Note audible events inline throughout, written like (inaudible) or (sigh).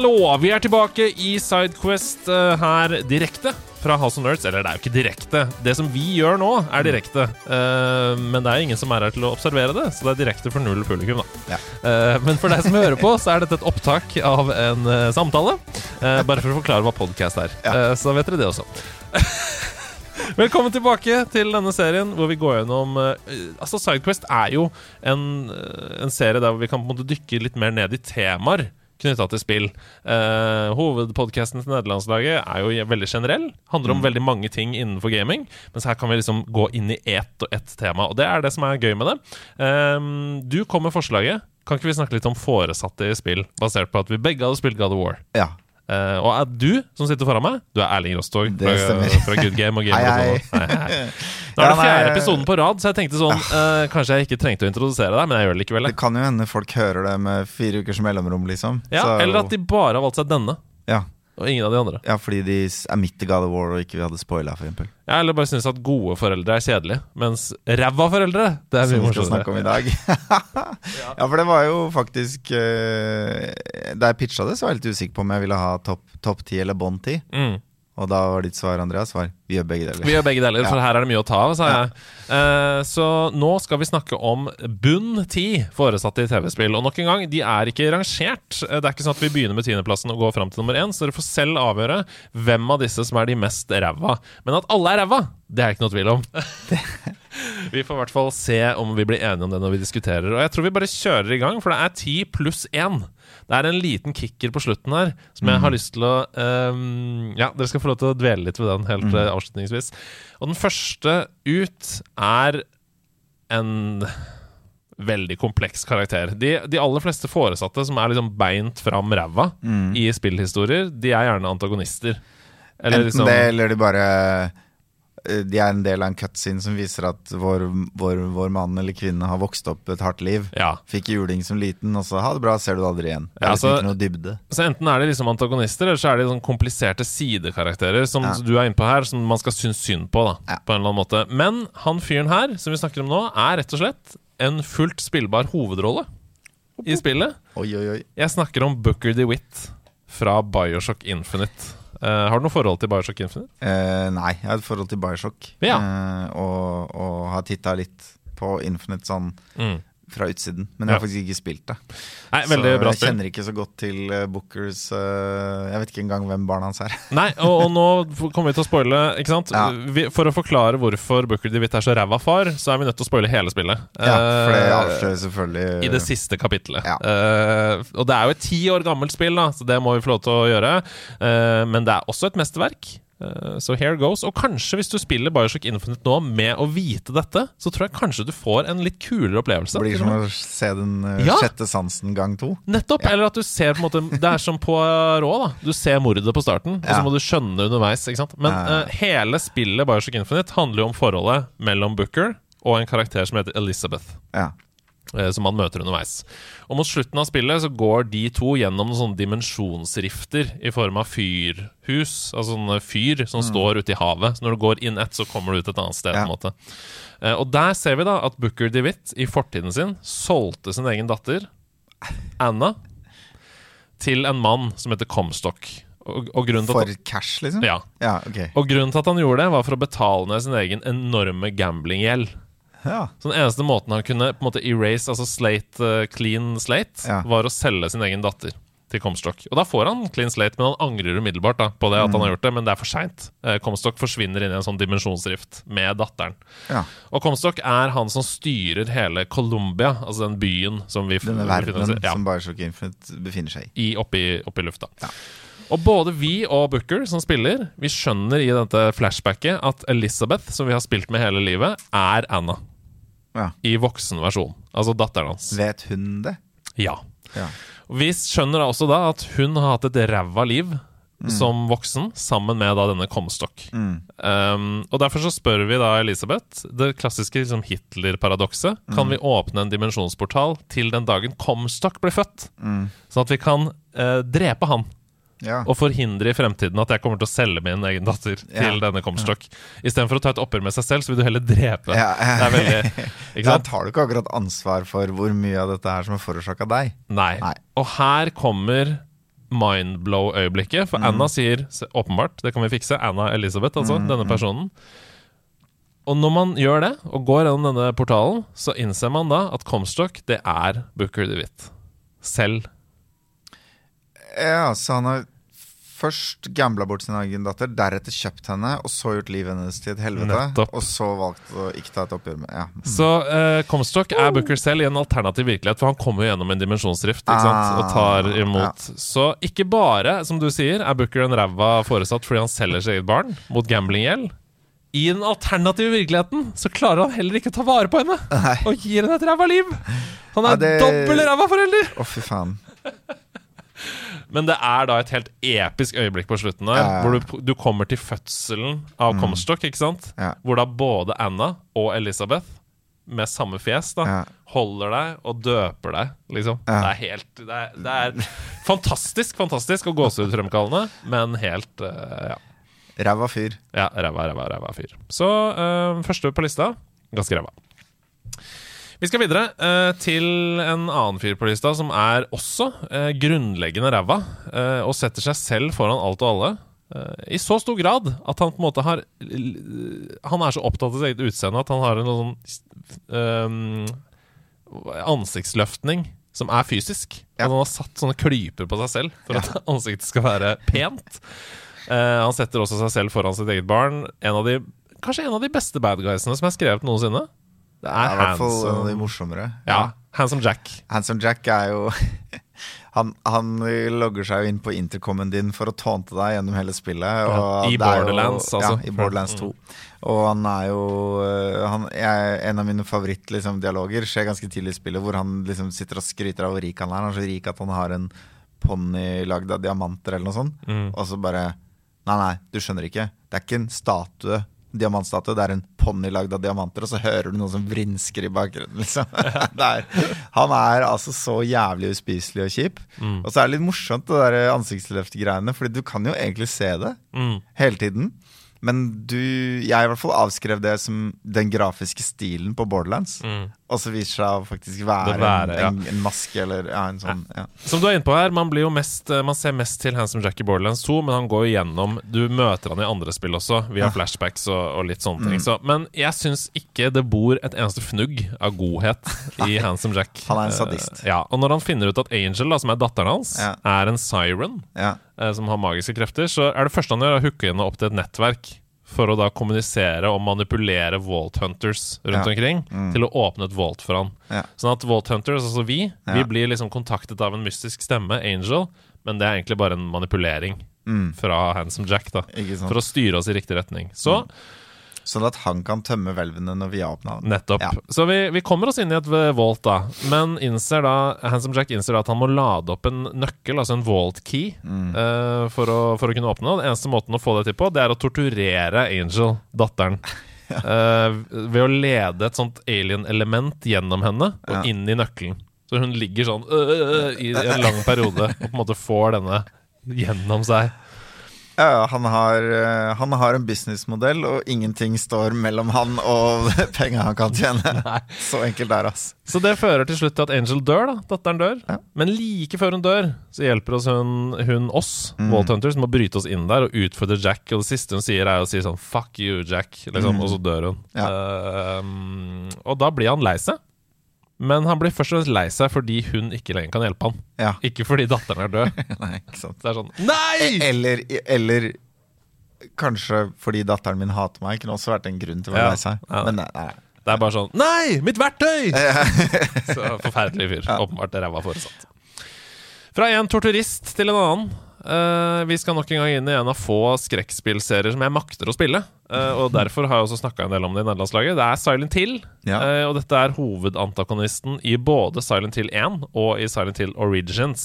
Hallo! Vi er tilbake i Sidequest uh, her direkte fra House of Nerds. Eller det er jo ikke direkte. Det som vi gjør nå, er direkte. Uh, men det er ingen som er her til å observere det, så det er direkte for null publikum. da Ja. Uh, Men for deg som hører på, så er dette et opptak av en samtale. Bare for å forklare hva podkast er. Ja. Så vet dere det også. (laughs) Velkommen tilbake til denne serien hvor vi går gjennom uh, Altså Sidequest er jo en, en serie der vi kan på en måte dykke litt mer ned i temaer knytta til spill. Uh, Hovedpodkasten til nederlandslaget er jo veldig generell. Handler om veldig mange ting innenfor gaming. Mens her kan vi liksom gå inn i ett og ett tema. Og det er det som er gøy med det. Um, du kom med forslaget. Kan ikke vi snakke litt om foresatte i spill, basert på at vi begge hadde spilt God of War? Ja. Eh, og er du som sitter foran meg, du er Erling Rostog Det fra, fra Good Game og Game Hei, hei. (laughs) Nå er det fjerde episoden på rad, så jeg tenkte sånn uh, Kanskje jeg ikke trengte å introdusere deg, men jeg gjør det likevel. Det kan jo hende folk hører det med fire ukers mellomrom, liksom. Ja, Så- eller at de bare har valgt seg denne, ja. Og ingen av de andre. ja, fordi de er midt i God of War og ikke vi hadde spoila, eksempel. Ja, eller bare syns at gode foreldre er kjedelige, mens ræva foreldre Det er Som vi skal snakke om i dag. (laughs) ja, for det var jo faktisk eh, Da jeg pitcha det, så var jeg litt usikker på om jeg ville ha topp top 10 eller bånd 10. Mm. Og da var ditt svar, Andreas, var vi gjør begge deler. Vi gjør begge deler, for Ja. her er det mye å ta av, sa jeg. Eh, så nå skal vi snakke om bunn ti foresatte i TV-spill. Og nok en gang, de er ikke rangert. Eh, Det er ikke sånn at vi begynner med tiendeplassen og går fram til nummer én, så dere får selv avgjøre hvem av disse som er de mest ræva. Men at alle er ræva, det er ikke noe tvil om. (laughs) vi får i hvert fall se om vi blir enige om det når vi diskuterer. Og jeg tror vi bare kjører i gang, for det er ti pluss én. Det er en liten kicker på slutten her som jeg har lyst til å um, Ja, dere skal få lov til å dvele litt ved den helt mm. avslutningsvis. Og den første ut er en veldig kompleks karakter. De, de aller fleste foresatte som er liksom beint fram ræva i spillhistorier, de er gjerne antagonister. Eller Enten liksom det, eller de bare eh, De er en del av en cutscene som viser at vår, vår, vår mann eller kvinne har vokst opp et hardt liv. Ja. Fikk juling som liten, og så ha det bra, ser du det aldri igjen. Det er ja, altså- ikke noe dybde. Så enten er de liksom antagonister, eller så er de sånn kompliserte sidekarakterer som Ja. du er inne på her, som man skal synes synd på, da. På en eller annen måte. Men han fyren her, som vi snakker om nå, er rett og slett en fullt spillbar hovedrolle i spillet. Oi, oi, oi. Jeg snakker om Booker DeWitt fra Bioshock Infinite. Eh, har du noe forhold til Bioshock Infinite? Uh, nei, jeg har et forhold til Bioshock. Ja. Uh, og, og har titta litt på Infinite sånn Mm. Fra utsiden. Men jeg har faktisk ikke spilt det. Nei, så bra jeg kjenner ikke så godt til eh, Bookers uh, Jeg vet ikke engang hvem barna hans er. (laughs) Nei, og, og nå kommer vi til å spoile, ikke sant? Ja. Vi, for å forklare hvorfor Booker DeWitt er så ræva far, så er vi nødt til å spoile hele spillet. Ja, for det Eh, avslører selvfølgelig I det siste kapittelet. Ja. Uh, og det er jo et ti år gammelt spill, da, så det må vi få lov til å gjøre. Uh, men det er også et mesterverk. Eh, Så here goes. Og kanskje hvis du spiller Bioshock Infinite nå med å vite dette, så tror jeg kanskje du får en litt kulere opplevelse. Det blir som å se den eh, Ja. sjette sansen gang to. Nettopp! Ja. Eller at du ser på en måte Det er som på Rå, da. Du ser mordet på starten, og så Ja. må du skjønne underveis. Ikke sant? Men Ja, ja. eh, hele spillet Bioshock Infinite handler jo om forholdet mellom Booker og en karakter som heter Elizabeth. Ja. Eh, Som man møter underveis. Og mot slutten av spillet så går de to gjennom noen sånne dimensjonsrifter i form av fyrhus. Altså sånne fyr som står ute i havet. Så når du går inn ett, så kommer du ut et annet sted. på en måte Eh, Og der ser vi da at Booker DeWitt i fortiden sin solgte sin egen datter, Anna, til en mann som heter Comstock. Og, og For at cash, liksom? ja, Ja, okay. og grunnen til at han gjorde det, var for å betale ned sin egen enorme gamblinggjeld. Ja. Så den eneste måten han kunne på en måte erase, altså slate, uh, clean slate, Ja. var å selge sin egen datter til Comstock. Og da får han clean slate, men han angrer umiddelbart da, på det at han har gjort det, men det er for seint. Comstock forsvinner inn i en sånn dimensjonsrift med datteren. ja. Og Comstock er han som styrer hele Colombia, altså den byen som vi Denne befinner oss som Bioshock Infinite befinner seg i. i, oppi, oppi lufta. Ja. Og både vi og Booker som spiller, vi skjønner i dette flashbacket at Elizabeth, som vi har spilt med hele livet, er Anna. Ja. I voksen versjon. Altså datteren hans. Vet hun det? Ja. Ja. Vi skjønner da også da at hun har hatt et ræva liv som voksen, sammen med da denne Comstock. Mm. Um, og Derfor så spør vi da Elisabeth det klassiske liksom, Hitler-paradokset. Kan vi åpne en dimensjonsportal til den dagen Comstock blir født? Mm. Sånn at vi kan uh, drepe han Ja. og forhindre i fremtiden at jeg kommer til å selge min egen datter Ja. til denne Comstock. Istedenfor å ta et oppgjør med seg selv, så vil du heller drepe. Ja. Det veldig (laughs) Da tar du ikke akkurat ansvar for hvor mye av dette her som er forårsaka deg. Nei. Nei. Og her kommer mindblow-øyeblikket. For Anna sier åpenbart, det kan vi fikse, Anna Elisabeth, altså, denne personen. Og når man gjør det, og går gjennom denne portalen, så innser man da at Comstock, det er Booker DeWitt. Selv. Ja, så han har først gambla bort sin egen datter, deretter kjøpt henne, og så gjort livet hennes til et helvete. Nettopp. Og så valgt å ikke ta et oppgjør med Ja. Så uh, Comstock er Booker selv i en alternativ virkelighet, for han kommer jo gjennom en dimensjonsdrift ikke sant? og tar imot. imot. Så ikke bare, som du sier, er Booker en ræva foresatt fordi han selger sitt eget barn mot gamblinggjeld. I den alternative virkeligheten så klarer han heller ikke å ta vare på henne Nei. og gir henne et ræva liv. Han er Ja, det- dobbel ræva forelder! Å, fy faen. Men det er da et helt episk øyeblikk på slutten der, Ja. hvor du, du kommer til fødselen av Comstock, ikke sant? Ja. Hvor da både Anna og Elisabeth, med samme fjes, da, Ja. holder deg og døper deg, liksom. Ja. Det er helt Det er, det er fantastisk, fantastisk og gåsehudfremkallende, men helt uh, ja. Ræva fyr. ja, ræva, ræva, ræva fyr. Så uh, første på lista ganske ræva. Vi skal videre eh, til en annen fyr på lista som er også eh, grunnleggende ræva, eh, og setter seg selv foran alt og alle. eh, I så stor grad at han på en måte har Han er så opptatt av sitt eget utseende at han har en sånn eh, ansiktsløftning som er fysisk. Ja. Han har satt sånne klyper på seg selv for at (laughs) ansiktet skal være pent. Eh, han setter også seg selv foran sitt eget barn. En av de, kanskje en av de beste bad guysene som er skrevet noensinne. Det er I hvert fall en av de morsommere. ja, Handsome Jack. Handsome Jack er jo (laughs) han, han logger seg jo inn på intercomen din for å tånte deg gjennom hele spillet. Ja, i er Borderlands, jo, altså. Ja, i Borderlands 2. Og han er jo øh, han, er En av mine favorittdialoger skjer ganske tidlig i spillet, hvor han liksom sitter og skryter av hvor rik han er. Han er så rik at han har en ponni lagd av diamanter eller noe sånt. Mm. Og så bare Nei, nei, du skjønner ikke. Det er ikke en statue. Diamantstatue, det er en ponni lagd av diamanter, og så hører du noen som vrinsker i bakgrunnen. Liksom. (laughs) er, han er altså så jævlig uspiselig og kjip. Mm. Og så er det litt morsomt, det der ansiktsløftgreiene, Fordi du kan jo egentlig se det Mm. hele tiden. Men du Jeg i hvert fall avskrev det som den grafiske stilen på Borderlands. Mm. Og så viser seg å faktisk være, være, en, en, en maske eller ja, en sånn ja. Som du er inne på her, man, mest, eh, man ser mest til Handsome Jack i Borderlands 2, men han går jo gjennom Du møter han i andre spill også, via Ja. flashbacks og, og litt sånne Mm. ting. Så, men jeg syns ikke det bor et eneste fnugg av godhet (laughs) i Handsome Jack. Han er en sadist. Uh, ja, Og når han finner ut at Angel, da, som er datteren hans, er en siren ja. Som har magiske krefter, så er det første han gjør, å hooke henne opp til et nettverk for å da kommunisere og manipulere Vault Hunters rundt Ja. omkring Mm. til å åpne et Vault for han. Ja. Sånn at Vault Hunters, altså vi, vi blir liksom kontaktet av en mystisk stemme, Angel, men det er egentlig bare en manipulering Mm, fra Handsome Jack, da. For å styre oss i riktig retning. Så Sånn at han kan tømme hvelvene når vi åpna den. nettopp. Ja. Så vi, vi kommer oss inn i et Vault, da. Men innser da, Handsome Jack innser da at han må lade opp en nøkkel, altså en Vault key, Mm. uh, for, å, for å kunne åpne. Og den eneste måten å få det til på, det er å torturere Angel, datteren. (laughs) Uh, ved å lede et sånt alien-element gjennom henne og Ja. inn i nøkkelen. Så hun ligger sånn øh, øh, i en lang periode og på en måte får denne gjennom seg. Ja, han har, eh, han har en businessmodell, og ingenting står mellom han og (laughs) penga han kan tjene. Så enkelt er det, ass. Så det fører til slutt til at Angel dør, da. Datteren dør. Ja. Men like før hun dør, så hjelper oss hun, hun oss, Mm. Vault Hunters, med å bryte oss inn der og utfordre Jack. Og det siste hun sier, er å si sånn 'fuck you, Jack', liksom, Mm. og så dør hun. Ja. Uh, og da blir han lei seg. Men han blir først og fremst lei seg fordi hun ikke lenger kan hjelpe han. Ja. Ikke fordi datteren er død. (laughs) Nei, ikke sant. Det er sånn Nei! Eller, eller kanskje fordi datteren min hater meg, kunne også vært en grunn til å være Ja. lei seg. Ja. Men nei, nei. Det er bare sånn Nei! Mitt verktøy! (laughs) Så forferdelig fyr. Åpenbart ræva foresatt. Fra en torturist til en annen. Eh, vi skal nok en gang inn i en av få skrekkspillserier som jeg makter å spille. Uh, og derfor har jeg også snakka en del om det i nederlandslaget. Det er Silent Hill. Ja. Uh, og dette er hovedantagonisten i både Silent Hill 1 og i Silent Hill Origins,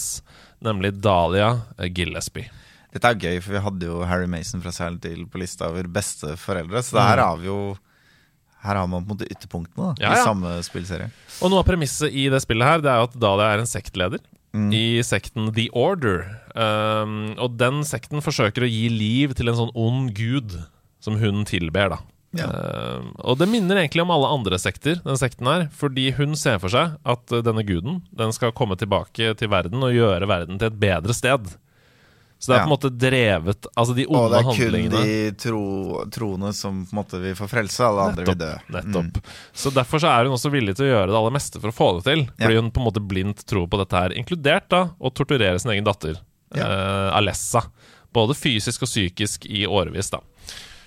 nemlig Dahlia Gillespie. Dette er gøy, for vi hadde jo Harry Mason fra Silent Hill på lista over beste foreldre. Så det her har vi jo Her har man på en måte ytterpunktene da, Ja, i samme spillserie. Og noe av premisset i det spillet her Det er jo at Dahlia er en sektleder Mm. i sekten The Order. Um, og den sekten forsøker å gi liv til en sånn ond gud som hun tilber, da. Ja. Uh, og det minner egentlig om alle andre sekter, den sekten her, fordi hun ser for seg at denne guden den skal komme tilbake til verden og gjøre verden til et bedre sted. Så det er på en måte drevet Altså de onde handlingene. Og det er kun de tro, troende som på en måte vil få frelse, alle andre vil dø. Nettopp. Så Derfor så er hun også villig til å gjøre det aller meste for å få det til. Fordi hun på en måte blindt tror på dette her, inkludert da å torturere sin egen datter, eh, Alessa. Både fysisk og psykisk i årevis, da.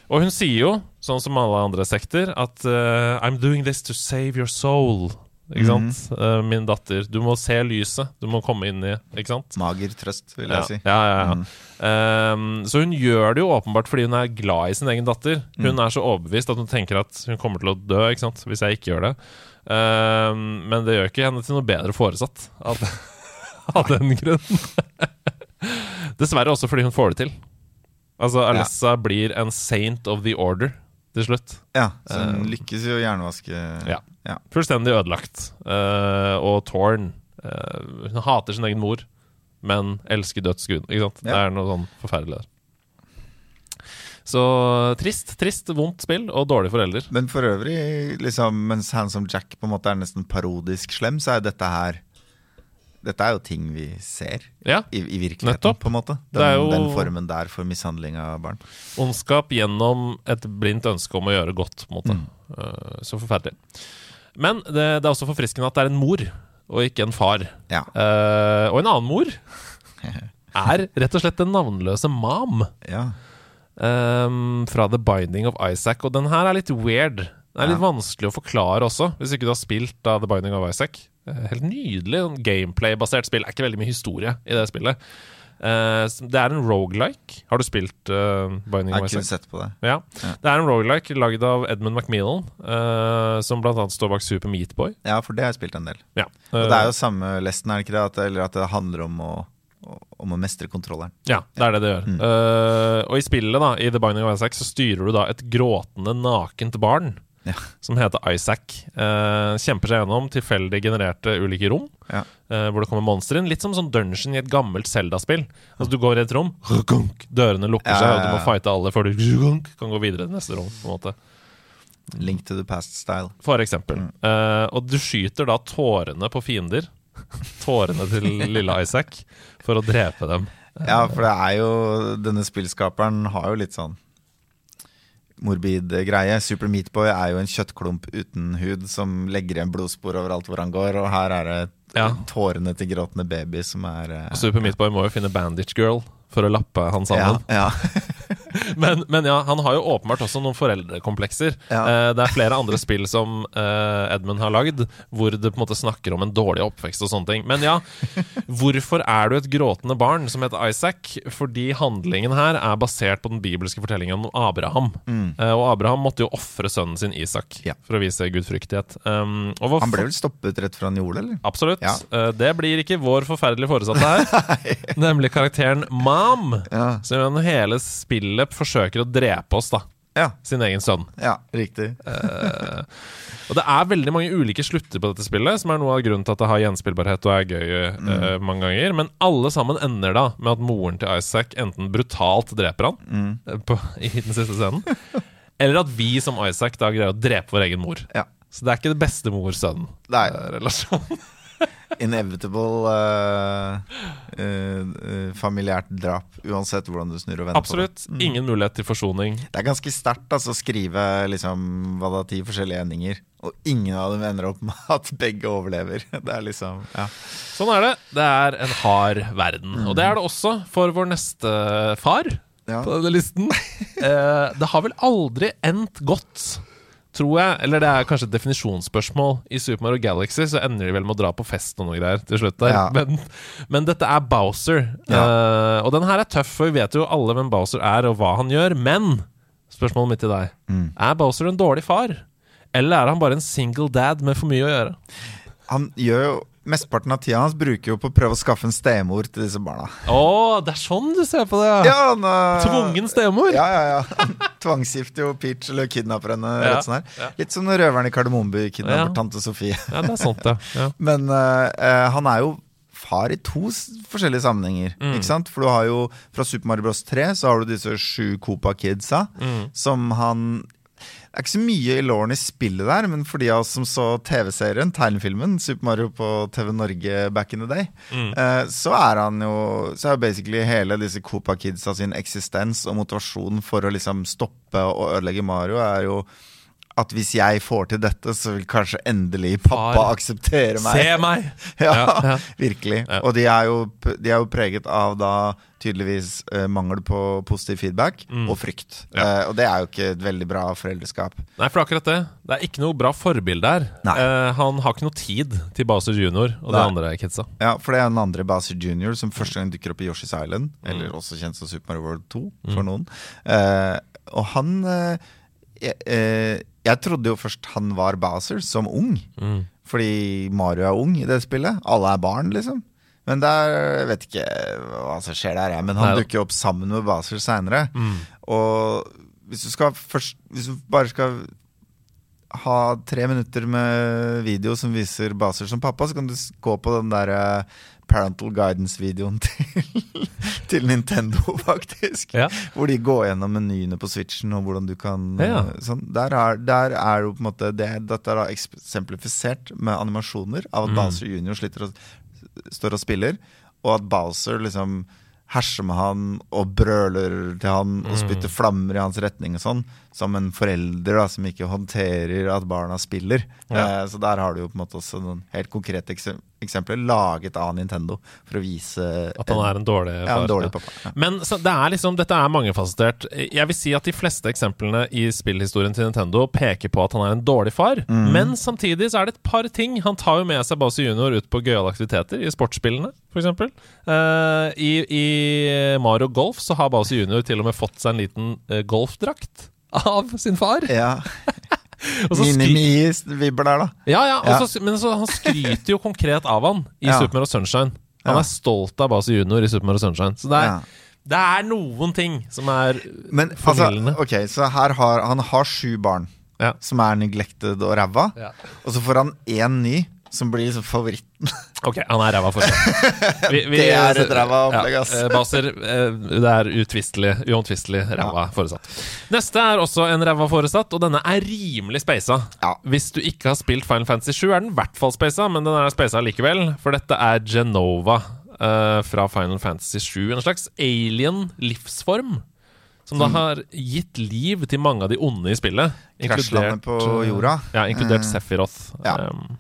Og hun sier jo, sånn som alle andre sekter, at uh, I'm doing this to save your soul. Ikke sant? Mm Eh, min datter. Du må se lyset. Du må komme inn i Ikke sant? Mager trøst, vil Ja, jeg si. ja, ja, ja. Mm. Ehm, så hun gjør det jo åpenbart fordi hun er glad i sin egen datter. Hun Mm. er så overbevist at hun tenker at hun kommer til å dø ikke sant? hvis jeg ikke gjør det. Ehm, men det gjør ikke henne til noe bedre foresatt av, (laughs) av den grunn. (laughs) Dessverre også fordi hun får det til. Altså, Alessa blir en saint of the order til slutt. Ja, så hun lykkes jo å hjernevaske Eh. Ja. ja. Fullstendig ødelagt. Uh, og Torn uh, Hun hater sin egen mor, men elsker dødsguden. Ikke sant? Det er noe sånn forferdelig der. Så trist, trist, vondt spill og dårlige forelder. Men for øvrig, liksom, mens Handsome Jack på en måte er nesten parodisk slem, så er dette her Dette er jo ting vi ser Ja. i, i virkeligheten, Nettopp. på en måte. Det Den, den formen der for mishandling av barn. Ondskap gjennom et blindt ønske om å gjøre godt, på en måte. Mm. Uh, så forferdelig. Men det, det er også forfriskende at det er en mor, og ikke en far. Ja. Uh, og en annen mor (laughs) er rett og slett den navnløse Mam. ja. Um, fra The Binding of Isaac. Og den her er litt weird. Den er litt vanskelig å forklare også, hvis ikke du har spilt da The Binding of Isaac. Eh, Helt nydelig sånn gameplay-basert spill. Det er ikke veldig mye historie i det spillet. Uh, det er en rogelike. Har du spilt uh, Binding Jeg har of kun sett på det. Ja. Ja. Det er en rogelike lagd av Edmund Macmillan, uh, som annet står bak Super Meatboy. Ja, for det har jeg spilt en del. Ja. Og det er jo samme lesten, er det ikke det? At, eller at det handler om å, om å mestre kontrolleren. Ja, det er det det gjør. Mm. Og i spillet, da, i The Binding of Isaac, så styrer du da et gråtende, nakent barn Ja. som heter Isaac. Eh, kjemper seg gjennom tilfeldig genererte ulike rom, Ja. eh, hvor det kommer monstre inn. Litt som sånn dungeon i et gammelt Zelda-spill. Altså Du går i et rom, dørene lukker seg, og du må fighte alle før du kan gå videre til neste rom. på en måte Link to the past-style. For eksempel. Mm. Eh, og du skyter da tårene på fiender. tårene til lille Isaac, for å drepe dem. Ja, for det er jo Denne spillskaperen har jo litt sånn morbid greie. Super Meatboy er jo en kjøttklump uten hud som legger igjen blodspor overalt hvor han går, og her er det Ja. tårene til gråtende baby som er uh, Super Meatboy må jo finne Bandage Girl for å lappe han sammen. Ja, ja. (laughs) Men, men ja, han har jo åpenbart også noen foreldrekomplekser. Ja. Eh, det er flere andre spill som eh, Edmund har lagd, hvor det på en måte snakker om en dårlig oppvekst og sånne ting. Men ja, (laughs) hvorfor er du et gråtende barn som heter Isaac? Fordi handlingen her er basert på den bibelske fortellingen om Abraham. Eh, og Abraham måtte jo ofre sønnen sin Isak Mm. Ja. for å vise gudfryktighet. Um, Han ble vel stoppet rett fra en jord, eller? Absolutt. Eh, det blir ikke vår forferdelige foresatte her. (laughs) nemlig karakteren Mam, Ja. som gjennom hele spillet forsøker å drepe oss, da. Ja, Sin egen sønn. ja riktig. Eh, og det er veldig mange ulike slutter på dette spillet, som er noe av grunnen til at det har gjenspillbarhet og er gøy eh, mange ganger. Men alle sammen ender da med at moren til Isaac enten brutalt dreper han Mm. eh, på, (laughs) i den siste scenen, eller at vi som Isaac da greier å drepe vår egen mor. Ja. Så det er ikke det beste mor-sønn-relasjonen. Inevitable uh, eh, familiært drap, uansett hvordan du snur og vender Absolutt. Ingen mulighet til forsoning. det. Det er ganske sterkt altså, å skrive liksom, hva da, ti forskjellige endinger, og ingen av dem ender opp med at begge overlever. (laughs) Det er liksom ja. Sånn er det. Det er en hard verden. Og det er det også for vår neste far Ja. på denne listen. (laughs) Det har vel aldri endt godt, tror jeg, eller det er kanskje et definisjonsspørsmål, i Super Mario Galaxy så ender de vel med å dra på fest og noe greier til slutt der. Ja. Men, men dette er Bowser. Ja. uh, og den her er tøff, for vi vet jo alle hvem Bowser er, og hva han gjør. Men spørsmålet mitt til deg Mm. Er Bowser en dårlig far? Eller er han bare en single dad med for mye å gjøre? Han gjør jo Mesteparten av tida hans bruker jo på å prøve å skaffe en stemor til disse barna. Å, det er sånn du ser på det, ja! Han, uh, Tvungen stemor? Ja, ja, ja. Han tvangsgifter jo Peach, eller kidnapper henne. Ja, rett sånn ja. Litt som når røveren i Kardemommeby kidnapper Ja. tante Sofie. Ja, det er sant, ja. (laughs) Men uh, han er jo far i to forskjellige sammenhenger. Mm. Ikke sant? For du har jo fra Super Mario Bros 3 så har du disse sju Copa Kidsa, Mm. som han det er ikke så mye i Lauren i spillet der, men for de av oss som så TV-serien, tegnefilmen, Super Mario på TV Norge back in the day, Mm. eh, så er han jo Så er jo basically hele disse Copa Kidsa sin eksistens og motivasjon for å liksom stoppe og ødelegge Mario, er jo at hvis jeg får til dette, så vil kanskje endelig pappa Far. akseptere meg. Se meg! (laughs) Ja, Ja, virkelig. Ja. Og de er, jo, de er jo preget av da tydeligvis eh, mangel på positiv feedback og frykt. Mm. Ja. Eh, og det er jo ikke et veldig bra foreldreskap. Nei, for akkurat det. Det er ikke noe bra forbilde her. Eh, han har ikke noe tid til Baser Junior og de Nei. andre kidsa. Ja, for det er den andre Baser Junior som første gang dukker opp i Yoshi's Island, Mm. eller også kjent som Super Mario World 2 for noen. Eh, og han eh, jeg, eh, jeg trodde jo først han var Bowser som ung, Mm. fordi Mario er ung i det spillet. Alle er barn, liksom. Men der jeg vet ikke hva som skjer der, jeg. Men han Nei. dukker opp sammen med Bowser seinere. Mm. Og hvis du skal først Hvis du bare skal ha tre minutter med video som viser Bowser som pappa, så kan du gå på den der eh, parental guidance-videoen (laughs) til, til Nintendo, (laughs) faktisk. Ja. Hvor de går gjennom menyene på Switchen og hvordan du kan Ja. eh, sånn. der, er, der er jo på en måte det, Dette er da eksemplifisert med animasjoner av at Mm. Bowser Jr. Sliter og, står og spiller, og at Bowser liksom herser med han og brøler til han og Mm. spytter flammer i hans retning og sånn, som en forelder da, som ikke håndterer at barna spiller. Ja. Eh, så der har du jo på en måte også noen helt konkrete eksem eksempler laget av Nintendo for å vise At han er en dårlig far. ja, en dårlig pappa. Ja. Men så det er liksom, dette er mangefasettert. Jeg vil si at de fleste eksemplene i spillhistorien til Nintendo peker på at han er en dårlig far. Mm. Men samtidig så er det et par ting. Han tar jo med seg Bowser Junior ut på gøyale aktiviteter, i sportsspillene f.eks. Uh, i, I Mario Golf så har Bowser Junior til og med fått seg en liten uh, golfdrakt av sin far. Ja. (laughs) Og så Minimi-vibber der, da. ja, ja, og Ja. så- men så, han skryter jo konkret av han i Ja. Supermore og Sunshine. Han er stolt av Basi Junior i Supermore og Sunshine. Så det er, det er noen ting som er Men altså, formildende. ok, så her har han har sju barn som er neglected og ræva. Ja. Og så får han én ny som blir liksom favoritten. Ok, han er ræva fortsatt. (laughs) Vi- vi- Det er et ræva opplegg, ass. Ja, baser, eh, det er utvistelig, uomtvistelig ræva foresatt. Neste er også en ræva foresatt, og denne er rimelig speisa. Ja. Hvis du ikke har spilt Final Fantasy 7, er den i hvert fall speisa, men den er speisa likevel, for dette er Genova uh, fra Final Fantasy 7. En slags alien livsform. Som da har gitt liv til mange av de onde i spillet. Krasjlandet på eh, jorda. Ja, inkludert Eh, Sephiroth. ja. Um,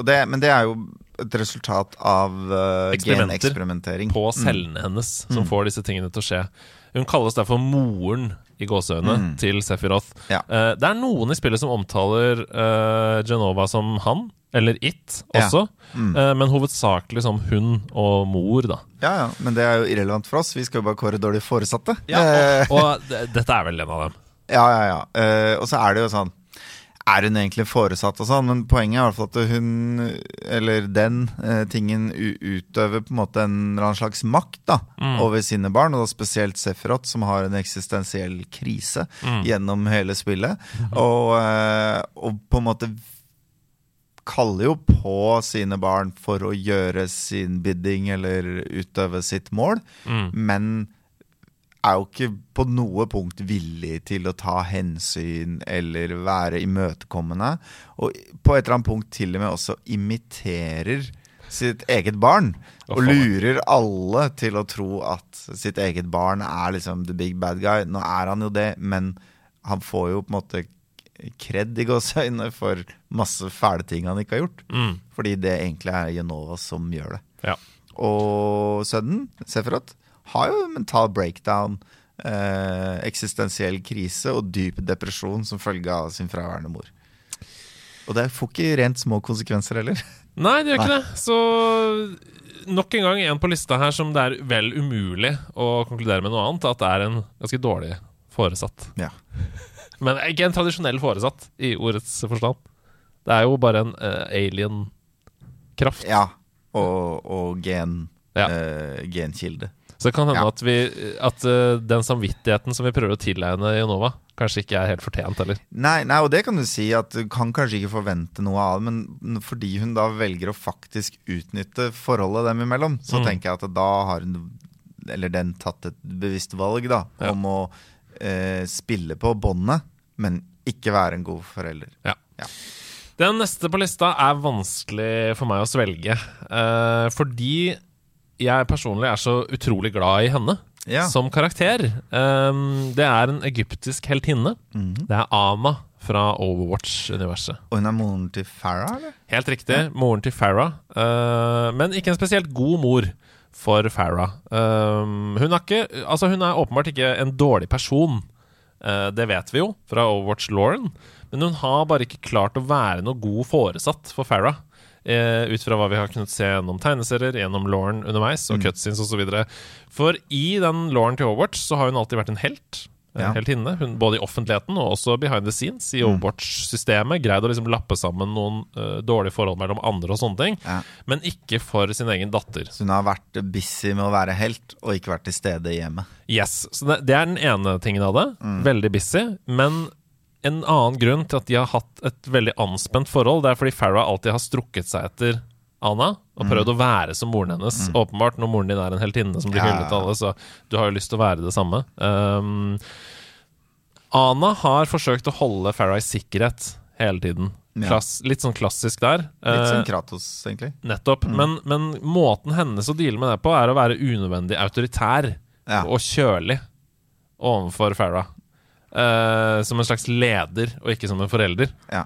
det, men det er jo et resultat av uh, geneksperimentering. på cellene hennes Mm. som får disse tingene til å skje. Hun kalles derfor moren i gåseøyne til Sephiroth. Mm. Ja. Uh, det er noen i spillet som omtaler uh, Genova som han, eller it Ja. også, Mm. Eh, men hovedsakelig som hun og mor, da. Ja, ja, Men det er jo irrelevant for oss. Vi skal jo bare kåre dårlige foresatte. Ja, og, og dette er vel en av dem. Ja, ja, ja. Og så er det jo sånn Er hun egentlig foresatt og sånn? Men poenget er i hvert fall at hun, eller den eh, tingen, utøver på en måte en eller annen slags makt da, Mm. over sine barn. Og da spesielt Sefrot, som har en eksistensiell krise Mm. gjennom hele spillet. Mm. Og, eh, og på en måte kaller jo på sine barn for å gjøre sin bidding eller utøve sitt mål, Mm. men er jo ikke på noe punkt villig til å ta hensyn eller være imøtekommende. Og på et eller annet punkt til og med også imiterer sitt eget barn. Og lurer alle til å tro at sitt eget barn er liksom the big bad guy. Nå er han jo det, men han får jo på en måte kred i gåseøyne for masse fæle ting han ikke har gjort. Mm. Fordi det egentlig er Genova som gjør det. Ja. Og sønnen, Sefrot, har jo mental breakdown eh, eksistensiell krise og dyp depresjon som følge av sin fraværende mor. Og det får ikke rent små konsekvenser heller. Nei, det gjør ikke det. Så nok en gang en på lista her som det er vel umulig å konkludere med noe annet, at det er en ganske dårlig foresatt. Ja. (laughs) Men ikke en tradisjonell foresatt i ordets forstand. Det er jo bare en uh, alien-kraft. ja. Og, og gen, Ja. Uh, genkilde. Så det kan hende Ja. at, vi, at uh, den samvittigheten som vi prøver å tilegne Jonova, kanskje ikke er helt fortjent heller. Nei, nei, og det kan du si at du kan kanskje ikke forvente noe av det, men fordi hun da velger å faktisk utnytte forholdet dem imellom, så Mm. tenker jeg at da har hun, eller den, tatt et bevisst valg da, Ja. om å eh, spille på båndet, men ikke være en god forelder. Ja. Ja. Den neste på lista er vanskelig for meg å svelge. eh, fordi jeg personlig er så utrolig glad i henne Ja. som karakter. Um, det er en egyptisk heltinne. Mhm. Det er Ama fra Overwatch-universet. Og hun er moren til Farah, eller? Helt riktig. Moren til Farah. Uh, men ikke en spesielt god mor for Farah. Um, hun, er ikke, altså hun er åpenbart ikke en dårlig person. Uh, det vet vi jo fra Overwatch-Lauren. Men hun har bare ikke klart å være noe god foresatt for Farah. Eh, ut fra hva vi har kunnet se gjennom tegneserier, gjennom Lauren underveis, og cutscenes osv. For i den Lauren til Overwatch så har hun alltid vært en helt. en Helt inne, hun, både i offentligheten og også behind the scenes i Overwatch-systemet. Greid å liksom lappe sammen noen uh, dårlige forhold mellom andre og sånne ting. Ja. Men ikke for sin egen datter. Så hun har vært busy med å være helt, og ikke vært til stede i hjemmet. Yes, så det, det er den ene tingen av det. Mm. Veldig busy. Men en annen grunn til at de har hatt et veldig anspent forhold, det er fordi Farah alltid har strukket seg etter Anna og prøvd å være som moren hennes. Åpenbart, når moren din er en heltinne som blir Mm. Hyllet av alle, så du har jo lyst til å være det samme. Um, Ana har forsøkt å holde Farah i sikkerhet hele tiden. Klass, litt sånn klassisk der. Litt som Eh, Kratos, egentlig. Nettopp. Mm. Men, men måten hennes å deale med det på, er å være unødvendig autoritær Ja. og kjølig overfor Farah. Eh, som en slags leder, og ikke som en forelder. Ja.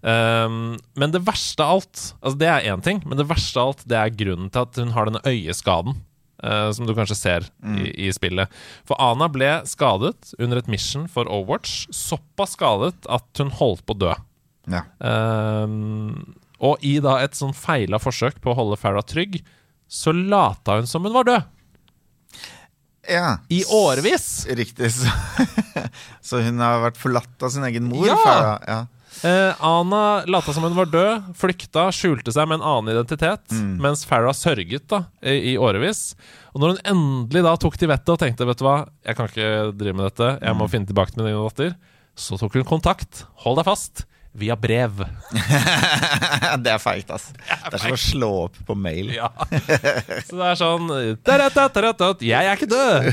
Um, men det verste av alt Altså Det er én ting, men det verste av alt Det er grunnen til at hun har denne øyeskaden. Uh, som du kanskje ser i, i spillet. For Ana ble skadet under et mission for Overwatch. Såpass skadet at hun holdt på å dø. Ja. Um, og i da et sånn feila forsøk på å holde Farah trygg, så lata hun som hun var død. Ja. I årevis! Riktig. (laughs) Så, så hun har vært forlatt av sin egen mor? Ja! Farah. ja. Eh, Ana lata som hun var død, flykta, skjulte seg med en annen identitet, mens Farah sørget da i, i årevis. Og når hun endelig da tok til vettet og tenkte vet du hva, jeg kan ikke drive med dette, jeg må finne tilbake til min egen datter, så tok hun kontakt, hold deg fast, via brev. (laughs) det er feigt, ass. (laughs) Det er som å slå opp på mail. Ja. Så det er sånn «Taratataratat, Jeg er ikke død!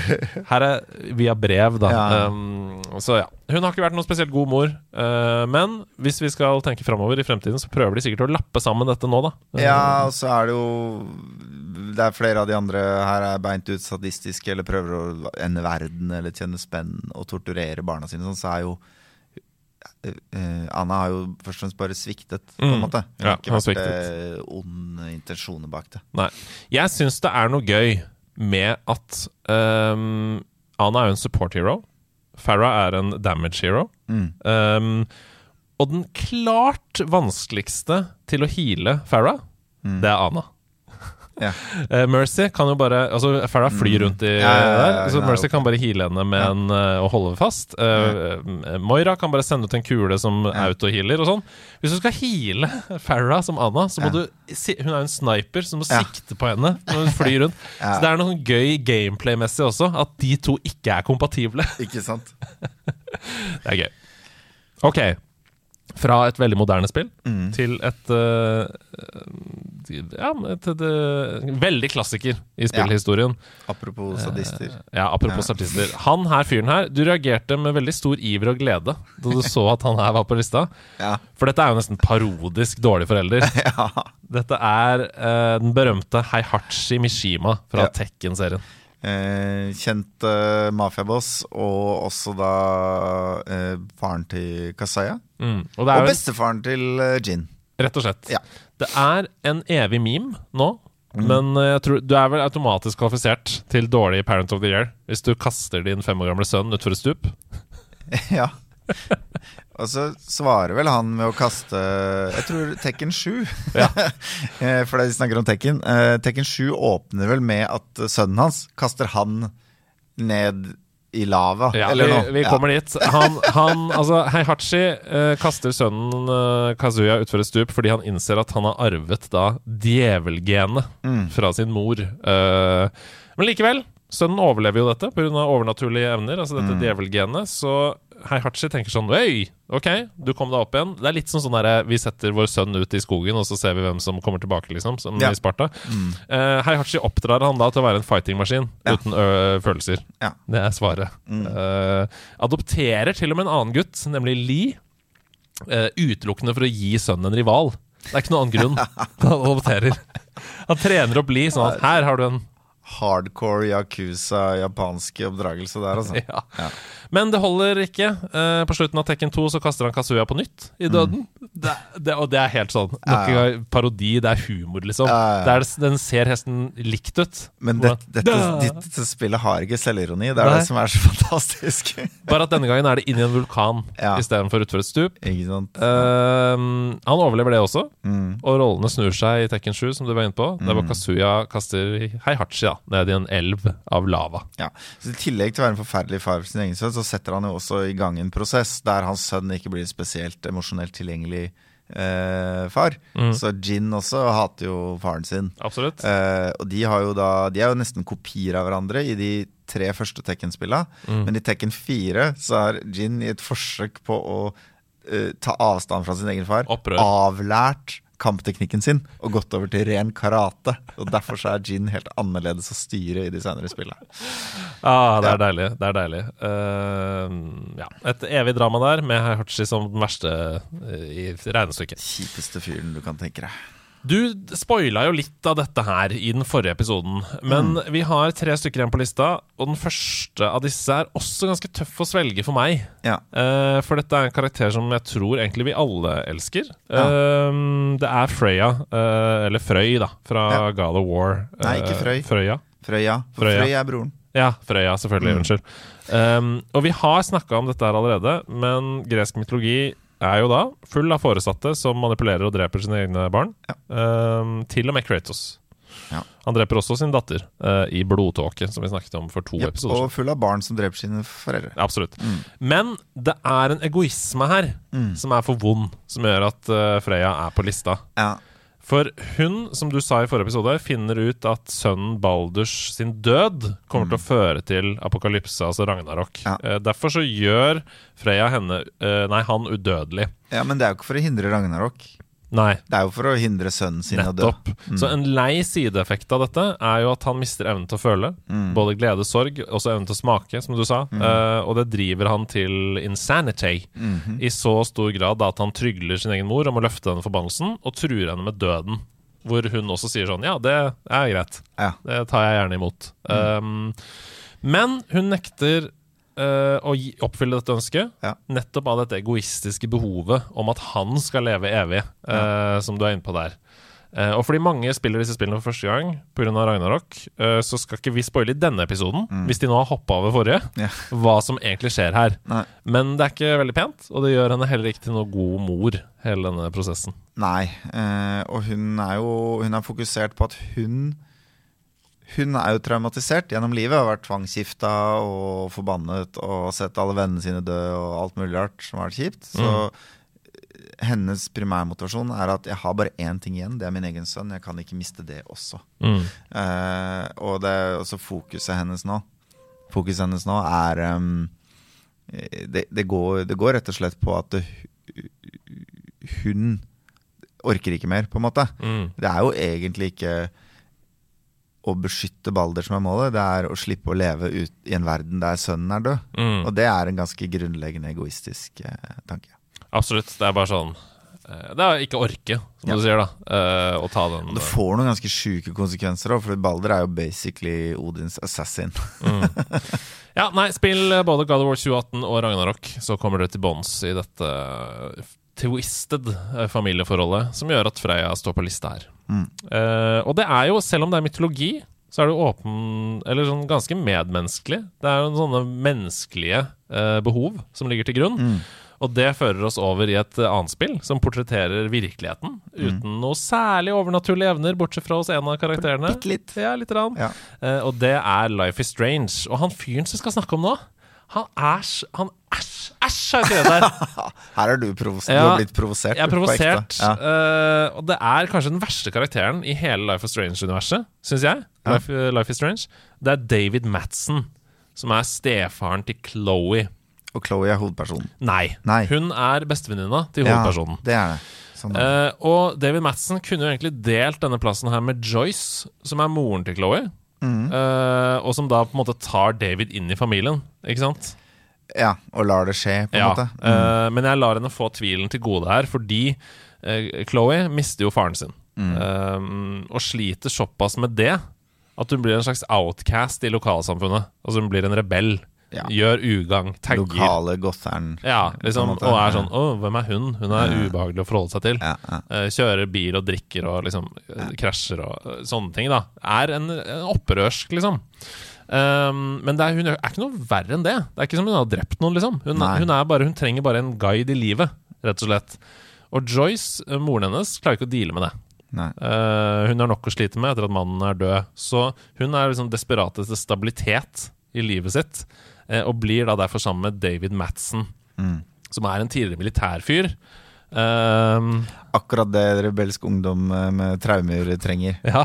Her er via brev, da. Ja. Um, så ja. Hun har ikke vært noen spesielt god mor. uh, men hvis vi skal tenke framover i fremtiden, så prøver de sikkert å lappe sammen dette nå, da. Ja, og så er det jo Det er flere av de andre her er beint ut sadistiske eller prøver å ende verden eller tjene spenn og torturere barna sine. Sånn, så er jo Anna har jo først og fremst bare sviktet, på en Mm. måte. Hun Ja, har ikke vært sviktet. eh, onde intensjoner bak det. Nei. Jeg syns det er noe gøy med at um, Anna er jo en support hero. Farah er en damage hero. Mm. Um, og den klart vanskeligste til å heale Farah, Mm. det er Ana. Ja. (laughs) Eh, Mercy kan jo bare Altså Farah flyr rundt i Mm. Ja, der, så er Mercy kan bare heale henne med en og holde fast. Eh, Moira kan bare sende ut en kule som autohealer og sånn. Hvis du skal heale Farah som Anna, så må du Hun er jo en sniper, så du må sikte på henne når hun flyr rundt. (laughs) Så det er noe sånn gøy gameplay-messig også, at de to ikke er kompatible. Ikke sant? (laughs) Det er gøy. Ok. Fra et veldig moderne spill Mm. til et uh, Ja, et, et, et, veldig klassiker i spillhistorien. Apropos sadister. Ja, apropos Ja. statister. Han her fyren her, du reagerte med veldig stor iver og glede da du så at han her var på lista. (laughs) Ja. For dette er jo nesten parodisk dårlig forelder. (laughs) ja. Dette er uh, den berømte Heihachi Mishima fra Ja. Tekken-serien. Eh, kjent eh, mafiaboss, og også da eh, faren til Kasaya. Mm. Og Og bestefaren til eh, Jin. Rett og slett. Ja. Det er en evig meme nå Men eh, tror du er vel automatisk kvalifisert til dårlig Parent of the Year hvis du kaster din fem år gamle sønn utfor et stup. (laughs) Ja. (laughs) Og så svarer vel han med å kaste Jeg tror Tekken 7. Ja. (laughs) Eh, For vi snakker om Tekken. eh, Tekken 7 åpner vel med at sønnen hans kaster han ned i lava, Ja, eller vi, noe. vi kommer dit. Han, han altså, Heihachi eh, kaster sønnen eh, Kazuya utfor et stup fordi han innser at han har arvet da djevelgenet Mm. fra sin mor. Eh, men likevel, sønnen overlever jo dette pga. overnaturlige evner, altså dette Mm. djevelgenet. Så Heihachi tenker sånn Øy, ok, du kom deg opp igjen. Det er litt som sånn derre vi setter vår sønn ut i skogen, og så ser vi hvem som kommer tilbake, liksom, som Ja. i Sparta. Mm. Uh, Heihachi oppdrar han da til å være en fightingmaskin Ja. uten følelser. Ja. Det er svaret. Mm. Uh, adopterer til og med en annen gutt, nemlig Li. Uh, utelukkende for å gi sønnen en rival. Det er ikke noen annen grunn (laughs) han adopterer. Han trener opp Li sånn at her har du en Hardcore yakuza, japanske oppdragelse der, altså. ja. (laughs) Ja. Men det holder ikke. Eh, på slutten av Tekken 2 så kaster han Kazuya på nytt i døden. Det, det, og det er helt sånn. Nok Mm. Ja, ja. parodi. Det er humor, liksom. Ja, ja. Det er, den ser hesten likt ut. Men det, dette, dette spillet har ikke selvironi. Det er Nei. det som er så (laughs) fantastisk. Bare at denne gangen er det inn i en vulkan Ja. istedenfor utfor et stup. ikke sant? Ehm, han overlever det også, Mm. og rollene snur seg i Tekken 7, som du var inne på. Der hvor Mm. Kazuya kaster Heihachi da, ned i en elv av lava. Ja. Så I tillegg til å være en forferdelig far for sin egen sønn, så setter han jo også i gang en prosess der hans sønn ikke blir spesielt emosjonelt tilgjengelig eh, far. Mm. Så Jin også hater jo faren sin. Absolutt. Eh, og de, har jo da, de er jo nesten kopier av hverandre i de tre første Tekken-spilla. Mm. Men i Tekken 4 så har Jin i et forsøk på å eh, ta avstand fra sin egen far Opprør. avlært kampteknikken sin og gått over til ren karate. Og Derfor så er Jin helt annerledes å styre i de senere spillene. Ah, det er Ja. deilig. Det er deilig. Uh, ja. Et evig drama der, med Hachi som den verste eh, i regnestykket. Kjipeste fyren du kan tenke deg. Du spoila jo litt av dette her i den forrige episoden, men Mm. vi har tre stykker igjen på lista, og den første av disse er også ganske tøff å svelge for meg. Ja. Uh, for dette er en karakter som jeg tror egentlig vi alle elsker. Ja. Uh, det er Freya, uh, eller Frøy, da, fra Ja. God of War. Nei, ikke Frøy. Frøya. Frøya. Frøya. Frøy er broren. Ja, Frøya, selvfølgelig. Mm. Unnskyld. Um, og vi har snakka om dette her allerede, men gresk mytologi er jo da full av foresatte som manipulerer og dreper sine egne barn. Um, til og med Kratos. Ja. Han dreper også sin datter uh, i blodtåke, som vi snakket om for to yep, episoder og full av barn som dreper sine foreldre. Absolutt. Mm. Men det er en egoisme her Mm. som er for vond, som gjør at uh, Freya er på lista. Ja. For hun, som du sa i forrige episode, finner ut at sønnen Balders sin død kommer til å føre til apokalypse, altså Ragnarok. Mm. Ja. Eh, derfor så gjør Freya henne eh, Nei, han udødelig. ja, men det er jo ikke for å hindre Ragnarok. Nei, Det er jo for å hindre sønnen sin å dø. nettopp. Så en lei sideeffekt av dette er jo at han mister evnen til å føle. Mm. Både glede og sorg, også evnen til å smake, som du sa. Eh, og det driver han til insanity. Mhm. I så stor grad at han trygler sin egen mor om å løfte denne forbannelsen, og truer henne med døden. Hvor hun også sier sånn Ja, det er greit. Ja. Det tar jeg gjerne imot. Um, men hun nekter eh, å gi, oppfylle dette ønsket, Ja. nettopp av dette egoistiske behovet om at han skal leve evig, eh, som du er inne på der. Uh, og fordi mange spiller disse spillene for første gang pga. Ragnarok, uh, så skal ikke vi spoile i denne episoden, hvis de nå har hoppa over forrige, yeah. Hva som egentlig skjer her. Nei. Men det er ikke veldig pent, og det gjør henne heller ikke til noe god mor, hele denne prosessen. Nei. uh, og hun er jo Hun er fokusert på at hun Hun er jo traumatisert gjennom livet. Har vært tvangsgifta og forbannet og sett alle vennene sine dø og alt mulig rart som har vært kjipt. Så hennes primærmotivasjon er at jeg har bare én ting igjen, det er min egen sønn. Jeg kan ikke miste det også. Mm. Uh, og det er også fokuset hennes nå. Fokuset hennes nå er um, det, det, går, det går rett og slett på at hun orker ikke mer, på en måte. Mm. Det er jo egentlig ikke å beskytte Balder som er målet, det er å slippe å leve ut i en verden der sønnen er død. Mm. Og det er en ganske grunnleggende egoistisk eh, tanke. Absolutt. Det er bare sånn eh, Det er ikke orke, som Ja. du sier, da, eh, å ta den. Det får noen ganske sjuke konsekvenser òg, for Balder er jo basically Odins assassin. (laughs) Ja, nei, spill eh, både God of War 2018 og Ragnarok, så kommer du til bånns i dette twisted eh, familieforholdet som gjør at Freya står på lista her. Eh, og det er jo, selv om det er mytologi, så er det jo åpen Eller sånn ganske medmenneskelig. Det er jo sånne menneskelige uh, behov som ligger til grunn. Og det fører oss over i et annet spill som portretterer virkeligheten uten noe særlig overnaturlige evner, bortsett fra hos en av karakterene. Bitte litt. Ja, litt rann. Ja. Uh, og det er Life is Strange. Og han fyren som skal snakke om nå, han æsj Han Æsj! Æsj, har jeg skrevet der. (laughs) Her er du, provos du har blitt provosert. Jeg er provosert. Ja. Uh, og det er kanskje den verste karakteren i hele Life is Strange-universet, syns jeg. Ja. Life, Life is Strange Det er David Madsen, som er stefaren til Chloé. Og Chloé er hovedpersonen. Nei, Nei. hun er bestevenninna til hovedpersonen. Ja, det er det. Sånn, Uh, og David Madsen kunne jo egentlig delt denne plassen her med Joyce, som er moren til Chloé. Eh, og som da på en måte tar David inn i familien, ikke sant? ja, og lar det skje, på en Ja, måte. Mm. Uh, men jeg lar henne få tvilen til gode her, fordi uh, Chloé mister jo faren sin. Mm. Og sliter såpass med det at hun blir en slags outcast i lokalsamfunnet. Altså hun blir en rebell. Ja. Gjør ugagn, tagger. Lokale gosseren. Ja, liksom, og er sånn Å, hvem er hun? Hun er ubehagelig å forholde seg til. Eh, kjører bil og drikker og liksom krasjer og eh, sånne ting, da. Er en, en opprørsk, liksom. Um, men det er, hun er ikke noe verre enn det. Det er ikke som hun har drept noen, liksom. Hun, hun, bare, hun trenger bare en guide i livet, rett og slett. Og Joyce, eh, moren hennes, klarer ikke å deale med det. Eh, hun har nok å slite med etter at mannen er død. Så hun er liksom desperat etter stabilitet i livet sitt, og blir da derfor sammen med David Madsen, Mm. som er en tidligere militærfyr. Um, Akkurat det rebelsk ungdom eh, med traumer trenger. (laughs) Ja,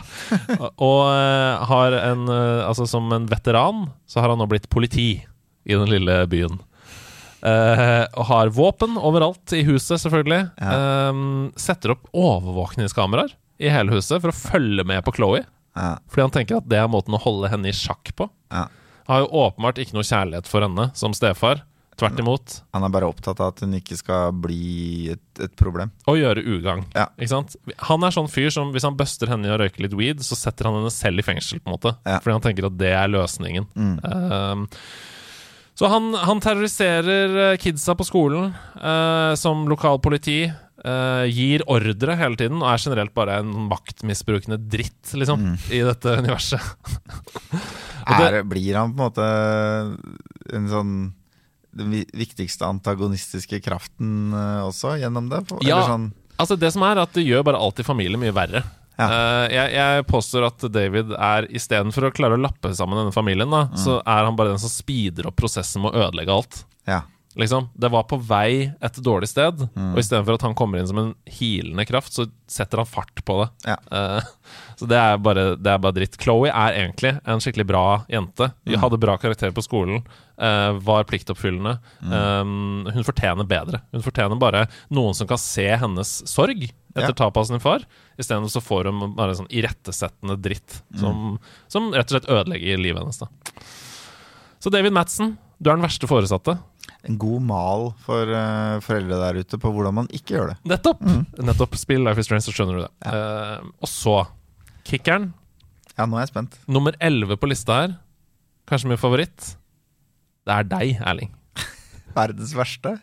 og eh, har en eh, Altså som en veteran så har han nå blitt politi i den lille byen. Uh, og har våpen overalt i huset, selvfølgelig. Eh, setter opp overvåkningskameraer i hele huset for å følge med på Chloé. Ja, Fordi han tenker at det er måten å holde henne i sjakk på. ja. Har jo åpenbart ikke noe kjærlighet for henne som stefar. Tvert imot. Han er bare opptatt av at hun ikke skal bli et, et problem. Å gjøre ugagn. Ja. Ikke sant? Han er sånn fyr som hvis han buster henne i å røyke litt weed, så setter han henne selv i fengsel, på en måte. Ja. Fordi han tenker at det er løsningen. Mm. Uh, så han, han terroriserer eh, kidsa på skolen uh, som lokalpoliti. Uh, gir ordre hele tiden og er generelt bare en maktmisbrukende dritt, liksom, Mm. i dette universet. (laughs) Er, blir han på en måte en sånn den viktigste antagonistiske kraften eh, også gjennom det? Eller Ja. Sånn, Altså Det som er at det gjør bare alltid familie mye verre. Ja. Uh, jeg, jeg påstår at David er istedenfor å klare å lappe sammen denne familien, da, så er han bare den som speeder opp prosessen med å ødelegge alt. ja. Liksom, Det var på vei et dårlig sted, og istedenfor at han kommer inn som en hilende kraft, så setter han fart på det. Ja. Uh, (laughs) så det er, bare, det er bare dritt. Chloé er egentlig en skikkelig bra jente. Hun hadde bra karakter på skolen, uh, var pliktoppfyllende. Um, hun fortjener bedre. Hun fortjener bare noen som kan se hennes sorg etter Ja. tapet av sin far. Isteden så får hun bare sånn irettesettende dritt som, som rett og slett ødelegger livet hennes. da Så David Madsen, du er den verste foresatte. En god mal for uh, foreldre der ute på hvordan man ikke gjør det. Nettopp! Nettopp. Spill Life is Strange, så skjønner du det. Eh, og så kickeren. Ja, nå er jeg spent. Nummer 11 på lista her. Kanskje min favoritt. Det er deg, Erling. (laughs) Verdens verste?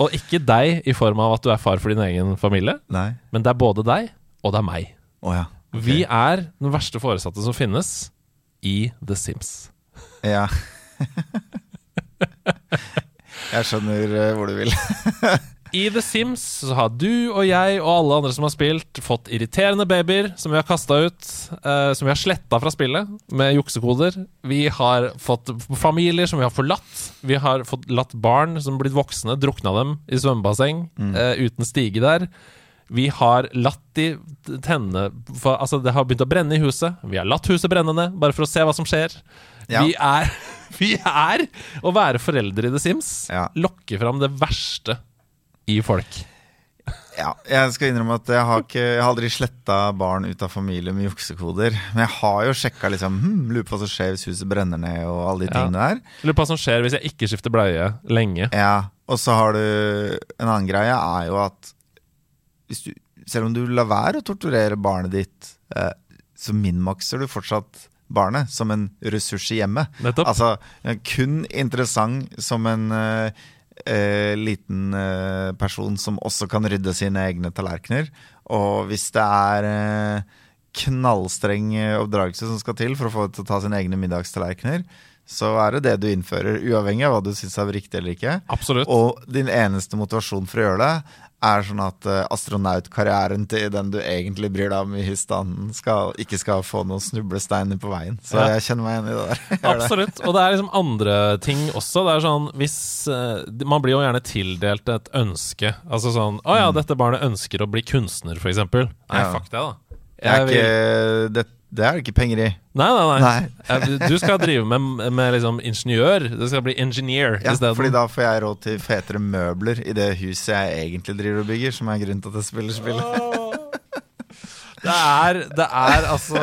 Og ikke deg i form av at du er far for din egen familie, Nei. men det er både deg og det er meg. Oh, ja. okay. Vi er den verste foresatte som finnes i The Sims. Ja. (laughs) (laughs) jeg skjønner eh, hvor du vil. (laughs) I The Sims så har du og jeg og alle andre som har spilt, fått irriterende babyer som vi har kasta ut, eh, som vi har sletta fra spillet med juksekoder. Vi har fått familier som vi har forlatt. Vi har fått latt barn som blitt voksne, drukna dem i svømmebasseng eh, uten stige der. Vi har latt de tenne for, Altså, det har begynt å brenne i huset. Vi har latt huset brenne ned, bare for å se hva som skjer. Ja. Vi er (laughs) Vi er å være foreldre i The Sims. Ja. Lokke fram det verste i folk. Ja, jeg skal innrømme at jeg har, ikke, jeg har aldri sletta barn ut av familie med juksekoder. Men jeg har jo sjekka liksom, hm, lurer på hva som skjer hvis huset brenner ned, og alle de Ja. tingene der. Lurer på hva som skjer hvis jeg ikke skifter bleie lenge. Ja, Og så har du En annen greie er jo at hvis du, selv om du lar være å torturere barnet ditt, eh, så minmakser du fortsatt barnet som en ressurs i hjemmet. Nettopp. Altså kun interessant som en, eh, eh, liten eh, person som også kan rydde sine egne tallerkener. Og hvis det er eh, knallstreng oppdragelse som skal til for å få til å ta sine egne middagstallerkener, så er det det du innfører, uavhengig av hva du syns er riktig eller ikke. Absolutt. Og din eneste motivasjon for å gjøre det, er sånn at eh, astronautkarrieren til den du egentlig bryr deg om i husstanden, skal, ikke skal få noen snublesteiner på veien. Så Ja. jeg kjenner meg igjen i det der. (laughs) Jeg. Absolutt. Og det er liksom andre ting også. Det er sånn hvis eh, Man blir jo gjerne tildelt et ønske. Altså sånn Å ja, dette barnet ønsker å bli kunstner, f.eks. Nei, Ja. fuck det, da. Det er, ikke vil- det, det er det ikke penger i. Nei, nei, nei. Nei. Du skal drive med, med liksom ingeniør. Du skal bli engineer Ja, isteden. fordi da får jeg råd til fetere møbler i det huset jeg egentlig driver og bygger, som er grunnen til at jeg spiller spillet. Det er, det er altså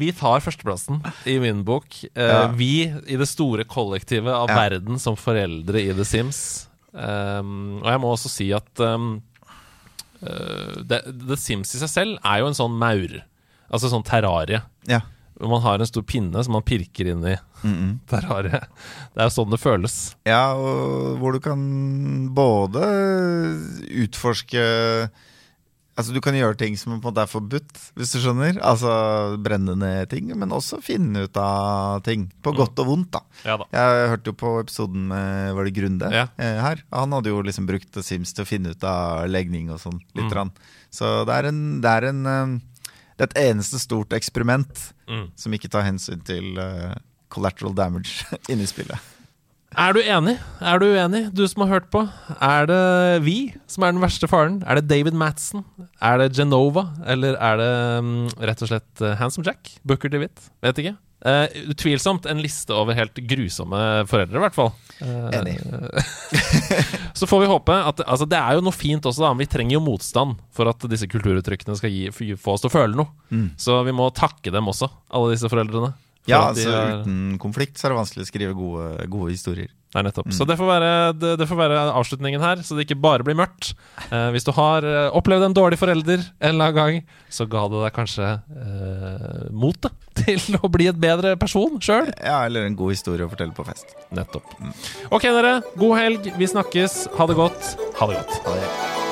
Vi tar førsteplassen i min bok. Eh, Ja. Vi i det store kollektivet av Ja. verden som foreldre i The Sims. Um, og jeg må også si at um, uh, The, The Sims i seg selv er jo en sånn maur. Altså sånn terrarie. Ja. Hvor man har en stor pinne som man pirker inn i Mm (laughs) terrariet. Det er jo sånn det føles. ja, og hvor du kan både utforske Altså Du kan gjøre ting som på en måte er forbudt, hvis du skjønner. Altså brenne ned ting, men også finne ut av ting. På godt og vondt, da. Ja da. Jeg hørte jo på episoden med Var det Grunde Ja. eh, her. Han hadde jo liksom brukt Sims til å finne ut av legning og sånn. Litt. Mm. Så det er en Det er en eh, Det er et eneste stort eksperiment Mm. som ikke tar hensyn til uh, collateral damage (laughs) inni spillet. Er du enig? Er du uenig, du som har hørt på? Er det vi som er den verste faren? Er det David Madsen? Er det Genova? Eller er det um, rett og slett uh, Handsome Jack? Booker DeWitt? Vet ikke. Eh, utvilsomt en liste over helt grusomme foreldre, i hvert fall. Uh, Enig. (laughs) så får vi håpe at Altså, det er jo noe fint også, da. Men vi trenger jo motstand for at disse kulturuttrykkene skal gi, få oss til å føle noe. Mm. Så vi må takke dem også, alle disse foreldrene. for Ja, altså er- uten konflikt så er det vanskelig å skrive gode, gode historier. Nei, nettopp. Så det får, være, det, det får være avslutningen her, så det ikke bare blir mørkt. Eh, hvis du har eh, opplevd en dårlig forelder en eller annen gang, så ga det deg kanskje eh, motet (laughs) til å bli et bedre person sjøl. Ja, eller en god historie å fortelle på fest. Nettopp. Ok, dere. God helg. Vi snakkes. Ha det godt. Ha det godt. Ha det.